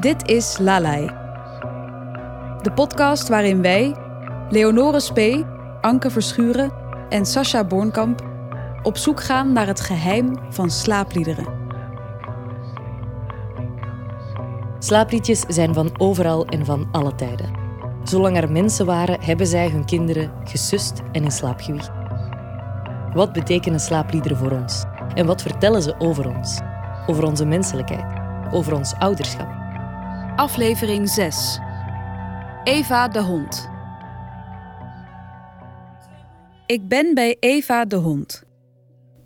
Dit is Lalai. De podcast waarin wij, Leonore Spee, Anke Verschuren en Sascha Bornkamp op zoek gaan naar het geheim van slaapliederen. Slaapliedjes zijn van overal en van alle tijden. Zolang er mensen waren, hebben zij hun kinderen gesust en in slaap gewiegd. Wat betekenen slaapliederen voor ons? En wat vertellen ze over ons? Over onze menselijkheid? Over ons ouderschap? Aflevering 6. Eva de hond. Ik ben bij Eva de hond.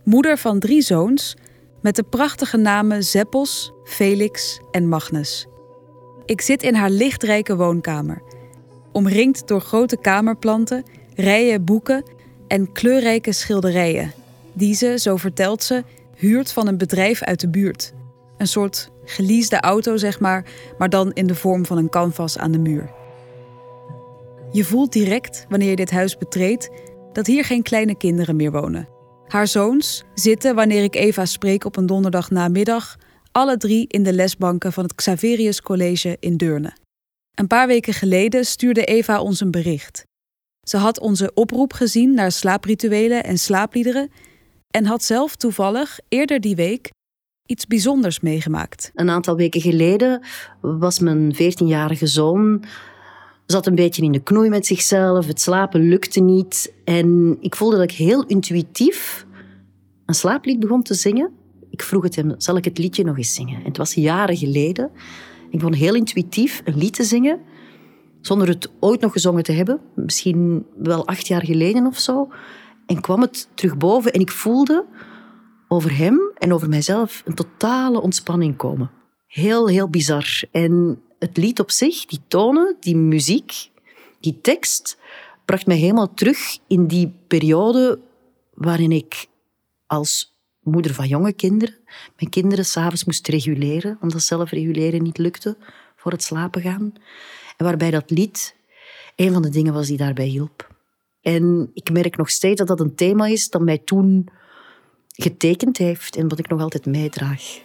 Moeder van drie zoons met de prachtige namen Zeppels, Felix en Magnus. Ik zit in haar lichtrijke woonkamer, omringd door grote kamerplanten, rijen boeken en kleurrijke schilderijen, die ze, zo vertelt ze, huurt van een bedrijf uit de buurt. Een soort geleasede auto, zeg maar, maar dan in de vorm van een canvas aan de muur. Je voelt direct, wanneer je dit huis betreedt, dat hier geen kleine kinderen meer wonen. Haar zoons zitten, wanneer ik Eva spreek op een donderdag namiddag, alle drie in de lesbanken van het Xaverius College in Deurne. Een paar weken geleden stuurde Eva ons een bericht. Ze had onze oproep gezien naar slaaprituelen en slaapliederen en had zelf toevallig eerder die week iets bijzonders meegemaakt. Een aantal weken geleden was mijn 14-jarige zoon zat een beetje in de knoei met zichzelf. Het slapen lukte niet. En ik voelde dat ik heel intuïtief een slaaplied begon te zingen. Ik vroeg het hem, zal ik het liedje nog eens zingen? En het was jaren geleden. Ik begon heel intuïtief een lied te zingen, zonder het ooit nog gezongen te hebben. Misschien wel acht jaar geleden of zo. En kwam het terug boven en ik voelde over hem en over mijzelf een totale ontspanning komen. Heel, heel bizar. En het lied op zich, die tonen, die muziek, die tekst, bracht mij helemaal terug in die periode waarin ik als moeder van jonge kinderen mijn kinderen s'avonds moest reguleren, omdat zelfreguleren niet lukte voor het slapen gaan. En waarbij dat lied een van de dingen was die daarbij hielp. En ik merk nog steeds dat dat een thema is dat mij toen getekend heeft en wat ik nog altijd meedraag.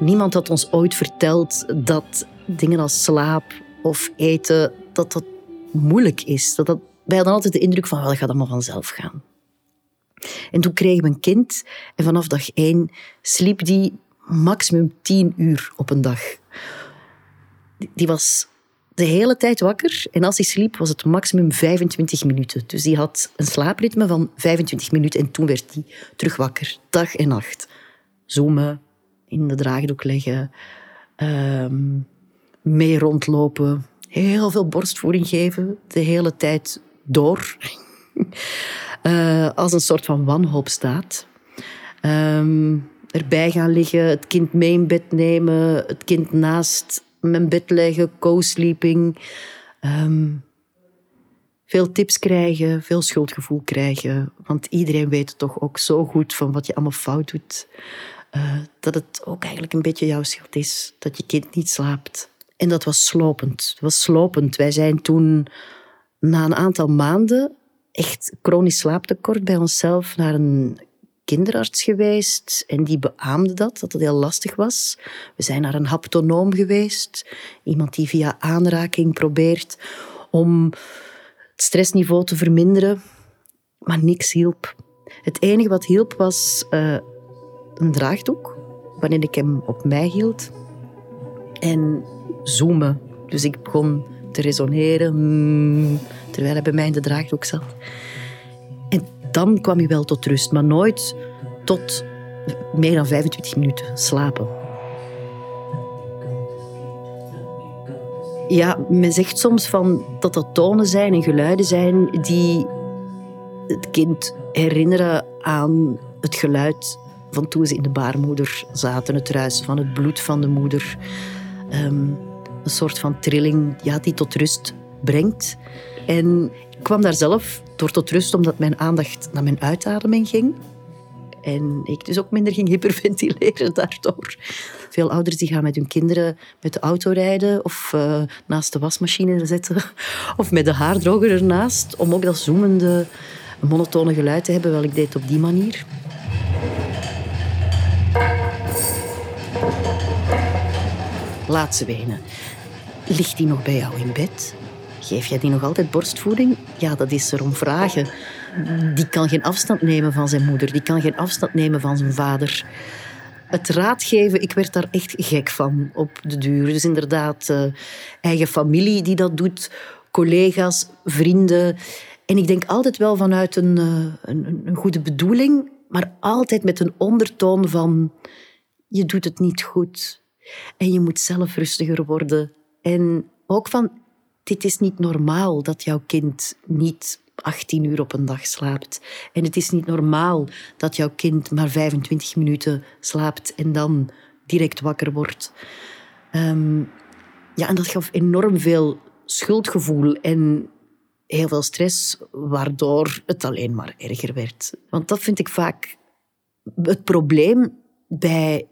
Niemand had ons ooit verteld dat dingen als slaap of eten, dat dat moeilijk is. Dat dat, wij hadden altijd de indruk van, dat gaat allemaal vanzelf gaan. En toen kregen we een kind en vanaf dag één sliep die maximum tien uur op een dag. Die was de hele tijd wakker en als hij sliep was het maximum 25 minuten. Dus die had een slaapritme van 25 minuten en toen werd hij terug wakker, dag en nacht. Zoomen, in de draagdoek leggen, um, mee rondlopen, heel veel borstvoeding geven, de hele tijd door. Uh, als een soort van wanhoopstaat. Um, erbij gaan liggen, het kind mee in bed nemen, het kind naast mijn bed leggen, co-sleeping. Um, veel tips krijgen, veel schuldgevoel krijgen. Want iedereen weet toch ook zo goed van wat je allemaal fout doet. Uh, dat het ook eigenlijk een beetje jouw schuld is dat je kind niet slaapt. En dat was slopend. Het was slopend. Wij zijn toen na een aantal maanden echt chronisch slaaptekort bij onszelf naar een kinderarts geweest en die beaamde dat, dat het heel lastig was. We zijn naar een haptonoom geweest, iemand die via aanraking probeert om het stressniveau te verminderen, maar niks hielp. Het enige wat hielp was uh, een draagdoek, wanneer ik hem op mij hield, en zoomen. Dus ik begon te resoneren mm, terwijl hij bij mij in de draagdoek zat. En dan kwam hij wel tot rust, maar nooit tot meer dan 25 minuten slapen. Ja, men zegt soms van dat dat tonen zijn en geluiden zijn die het kind herinneren aan het geluid van toen ze in de baarmoeder zaten, het ruisen van het bloed van de moeder. Ehm, een soort van trilling ja, die tot rust brengt. En ik kwam daar zelf door tot rust omdat mijn aandacht naar mijn uitademing ging. En ik dus ook minder ging hyperventileren daardoor. Veel ouders die gaan met hun kinderen met de auto rijden of uh, naast de wasmachine zetten of met de haardroger ernaast om ook dat zoemende, monotone geluid te hebben. Wel, ik deed op die manier. Laat ze wenen. Ligt die nog bij jou in bed? Geef jij die nog altijd borstvoeding? Ja, dat is er om vragen. Die kan geen afstand nemen van zijn moeder. Die kan geen afstand nemen van zijn vader. Het raadgeven, ik werd daar echt gek van op de duur. Dus inderdaad, uh, eigen familie die dat doet, collega's, vrienden. En ik denk altijd wel vanuit een, uh, een, een goede bedoeling, maar altijd met een ondertoon van je doet het niet goed. En je moet zelf rustiger worden. En ook van, dit is niet normaal dat jouw kind niet 18 uur op een dag slaapt. En het is niet normaal dat jouw kind maar 25 minuten slaapt en dan direct wakker wordt. Um, ja, en dat gaf enorm veel schuldgevoel en heel veel stress, waardoor het alleen maar erger werd. Want dat vind ik vaak het probleem bij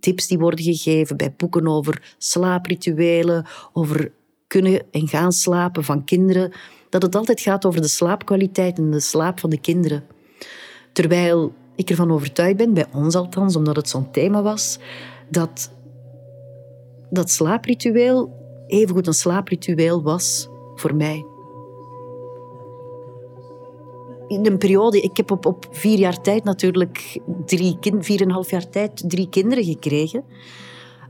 tips die worden gegeven, bij boeken over slaaprituelen, over kunnen en gaan slapen van kinderen, dat het altijd gaat over de slaapkwaliteit en de slaap van de kinderen. Terwijl ik ervan overtuigd ben, bij ons althans, omdat het zo'n thema was, dat dat slaapritueel evengoed een slaapritueel was voor mij. In een periode, ik heb op, op vier jaar tijd natuurlijk drie kind, vier en een half jaar tijd drie kinderen gekregen.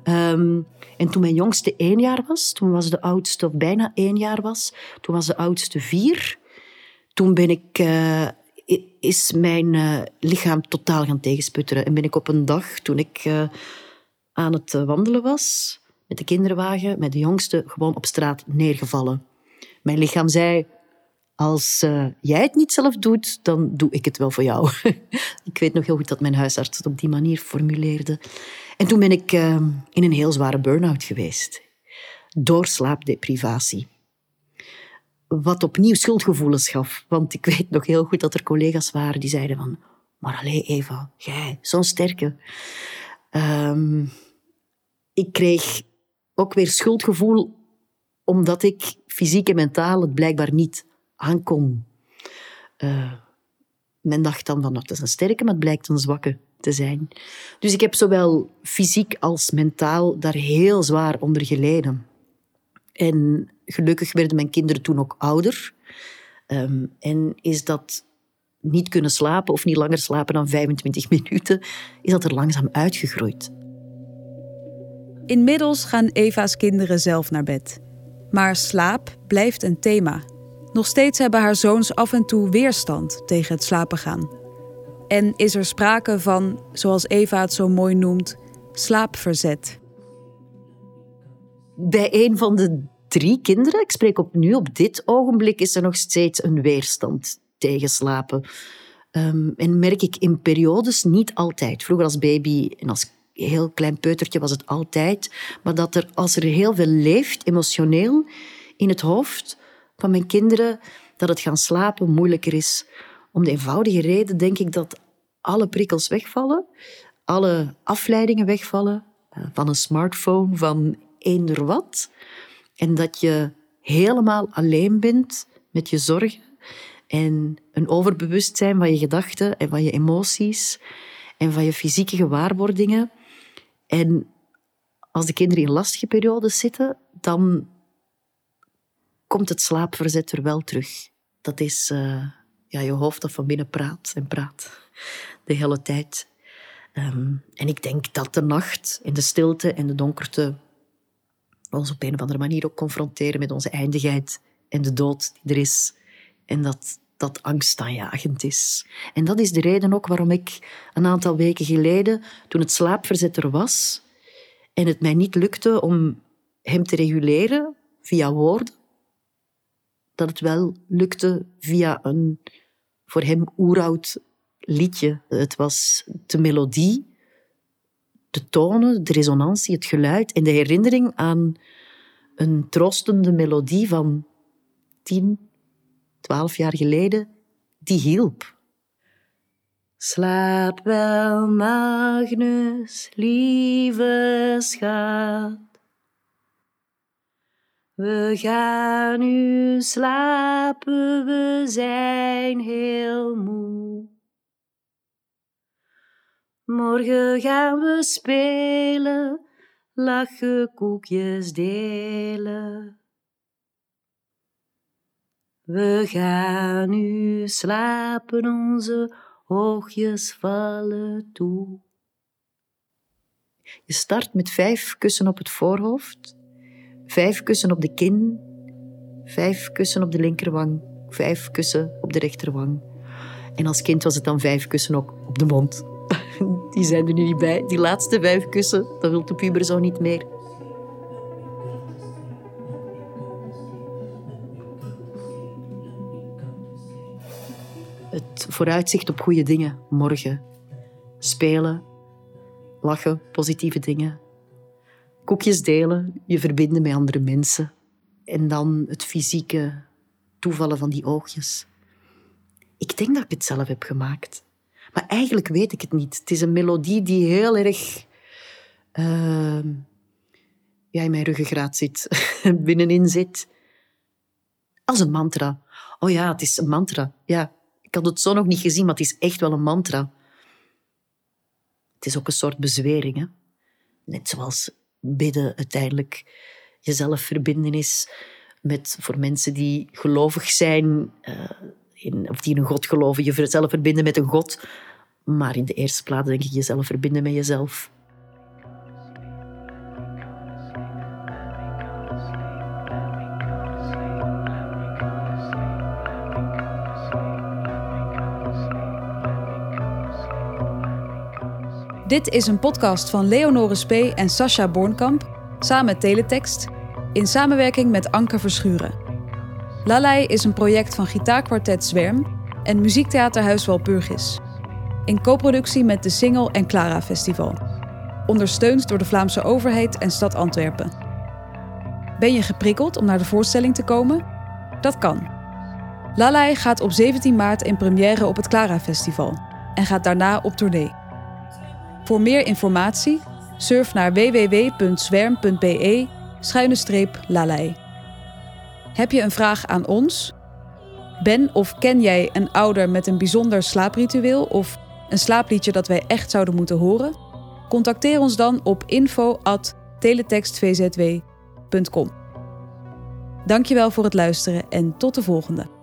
Um, en toen mijn jongste één jaar was, toen was de oudste, of bijna één jaar was, toen was de oudste vier. Toen ben ik, uh, is mijn uh, lichaam totaal gaan tegensputteren. En ben ik op een dag, toen ik uh, aan het wandelen was, met de kinderwagen, met de jongste, gewoon op straat neergevallen. Mijn lichaam zei, als jij het niet zelf doet, dan doe ik het wel voor jou. ik weet nog heel goed dat mijn huisarts het op die manier formuleerde. En toen ben ik uh, in een heel zware burn-out geweest. Door slaapdeprivatie. Wat opnieuw schuldgevoelens gaf. Want ik weet nog heel goed dat er collega's waren die zeiden van... Maar alleen Eva, jij, zo'n sterke. Um, ik kreeg ook weer schuldgevoel omdat ik fysiek en mentaal het blijkbaar niet aankon. Uh, men dacht dan dat is een sterke, maar het blijkt een zwakke te zijn. Dus ik heb zowel fysiek als mentaal daar heel zwaar onder geleden. En gelukkig werden mijn kinderen toen ook ouder. Um, en is dat niet kunnen slapen of niet langer slapen dan 25 minuten, is dat er langzaam uitgegroeid. Inmiddels gaan Eva's kinderen zelf naar bed. Maar slaap blijft een thema. Nog steeds hebben haar zoons af en toe weerstand tegen het slapen gaan. En is er sprake van, zoals Eva het zo mooi noemt, slaapverzet? Bij een van de drie kinderen, ik spreek op nu, op dit ogenblik, is er nog steeds een weerstand tegen slapen. Um, en merk ik in periodes niet altijd. Vroeger als baby en als heel klein peutertje was het altijd. Maar dat er, als er heel veel leeft, emotioneel, in het hoofd van mijn kinderen, dat het gaan slapen moeilijker is. Om de eenvoudige reden denk ik dat alle prikkels wegvallen, alle afleidingen wegvallen eh, van een smartphone, van eender wat. En dat je helemaal alleen bent met je zorgen en een overbewustzijn van je gedachten en van je emoties en van je fysieke gewaarwordingen. En als de kinderen in lastige periodes zitten, dan komt het slaapverzet er wel terug. Dat is uh, ja, je hoofd dat van binnen praat en praat de hele tijd. Um, en ik denk dat de nacht en de stilte en de donkerte ons op een of andere manier ook confronteren met onze eindigheid en de dood die er is. En dat dat angstaanjagend is. En dat is de reden ook waarom ik een aantal weken geleden, toen het slaapverzet er was en het mij niet lukte om hem te reguleren via woorden, dat het wel lukte via een voor hem oeroud liedje. Het was de melodie, de tonen, de resonantie, het geluid en de herinnering aan een troostende melodie van tien, twaalf jaar geleden, die hielp. Slaap wel, Magnus, lieve schat. We gaan nu slapen, we zijn heel moe. Morgen gaan we spelen, lachen, koekjes delen. We gaan nu slapen, onze oogjes vallen toe. Je start met vijf kussen op het voorhoofd, vijf kussen op de kin, vijf kussen op de linkerwang, vijf kussen op de rechterwang. En als kind was het dan vijf kussen ook op de mond. Die zijn er nu niet bij. Die laatste vijf kussen, dat wil de puber zo niet meer. Het vooruitzicht op goede dingen morgen. Spelen, lachen, positieve dingen. Koekjes delen, je verbinden met andere mensen. En dan het fysieke toevallen van die oogjes. Ik denk dat ik het zelf heb gemaakt. Maar eigenlijk weet ik het niet. Het is een melodie die heel erg uh, ja, in mijn ruggengraat zit, binnenin zit. Als een mantra. Oh ja, het is een mantra. Ja, ik had het zo nog niet gezien, maar het is echt wel een mantra. Het is ook een soort bezwering. Hè? Net zoals bidden uiteindelijk jezelf verbinden is met, voor mensen die gelovig zijn, uh, in, of die in een God geloven, jezelf verbinden met een God. Maar in de eerste plaats denk ik jezelf verbinden met jezelf. Dit is een podcast van Leonore Spee en Sascha Bornkamp, samen met Teletext, in samenwerking met Anke Verschuren. Lalai is een project van gitaarkwartet Zwerm en muziektheaterhuis Walpurgis. In co-productie met de Singel en Clara Festival. Ondersteund door de Vlaamse overheid en stad Antwerpen. Ben je geprikkeld om naar de voorstelling te komen? Dat kan. Lalai gaat op 17 maart in première op het Clara Festival en gaat daarna op tournee. Voor meer informatie surf naar www.zwerm.be-lalei. Heb je een vraag aan ons? Ben of ken jij een ouder met een bijzonder slaapritueel of een slaapliedje dat wij echt zouden moeten horen? Contacteer ons dan op info@teletextvzw.com. Dankjewel voor het luisteren en tot de volgende.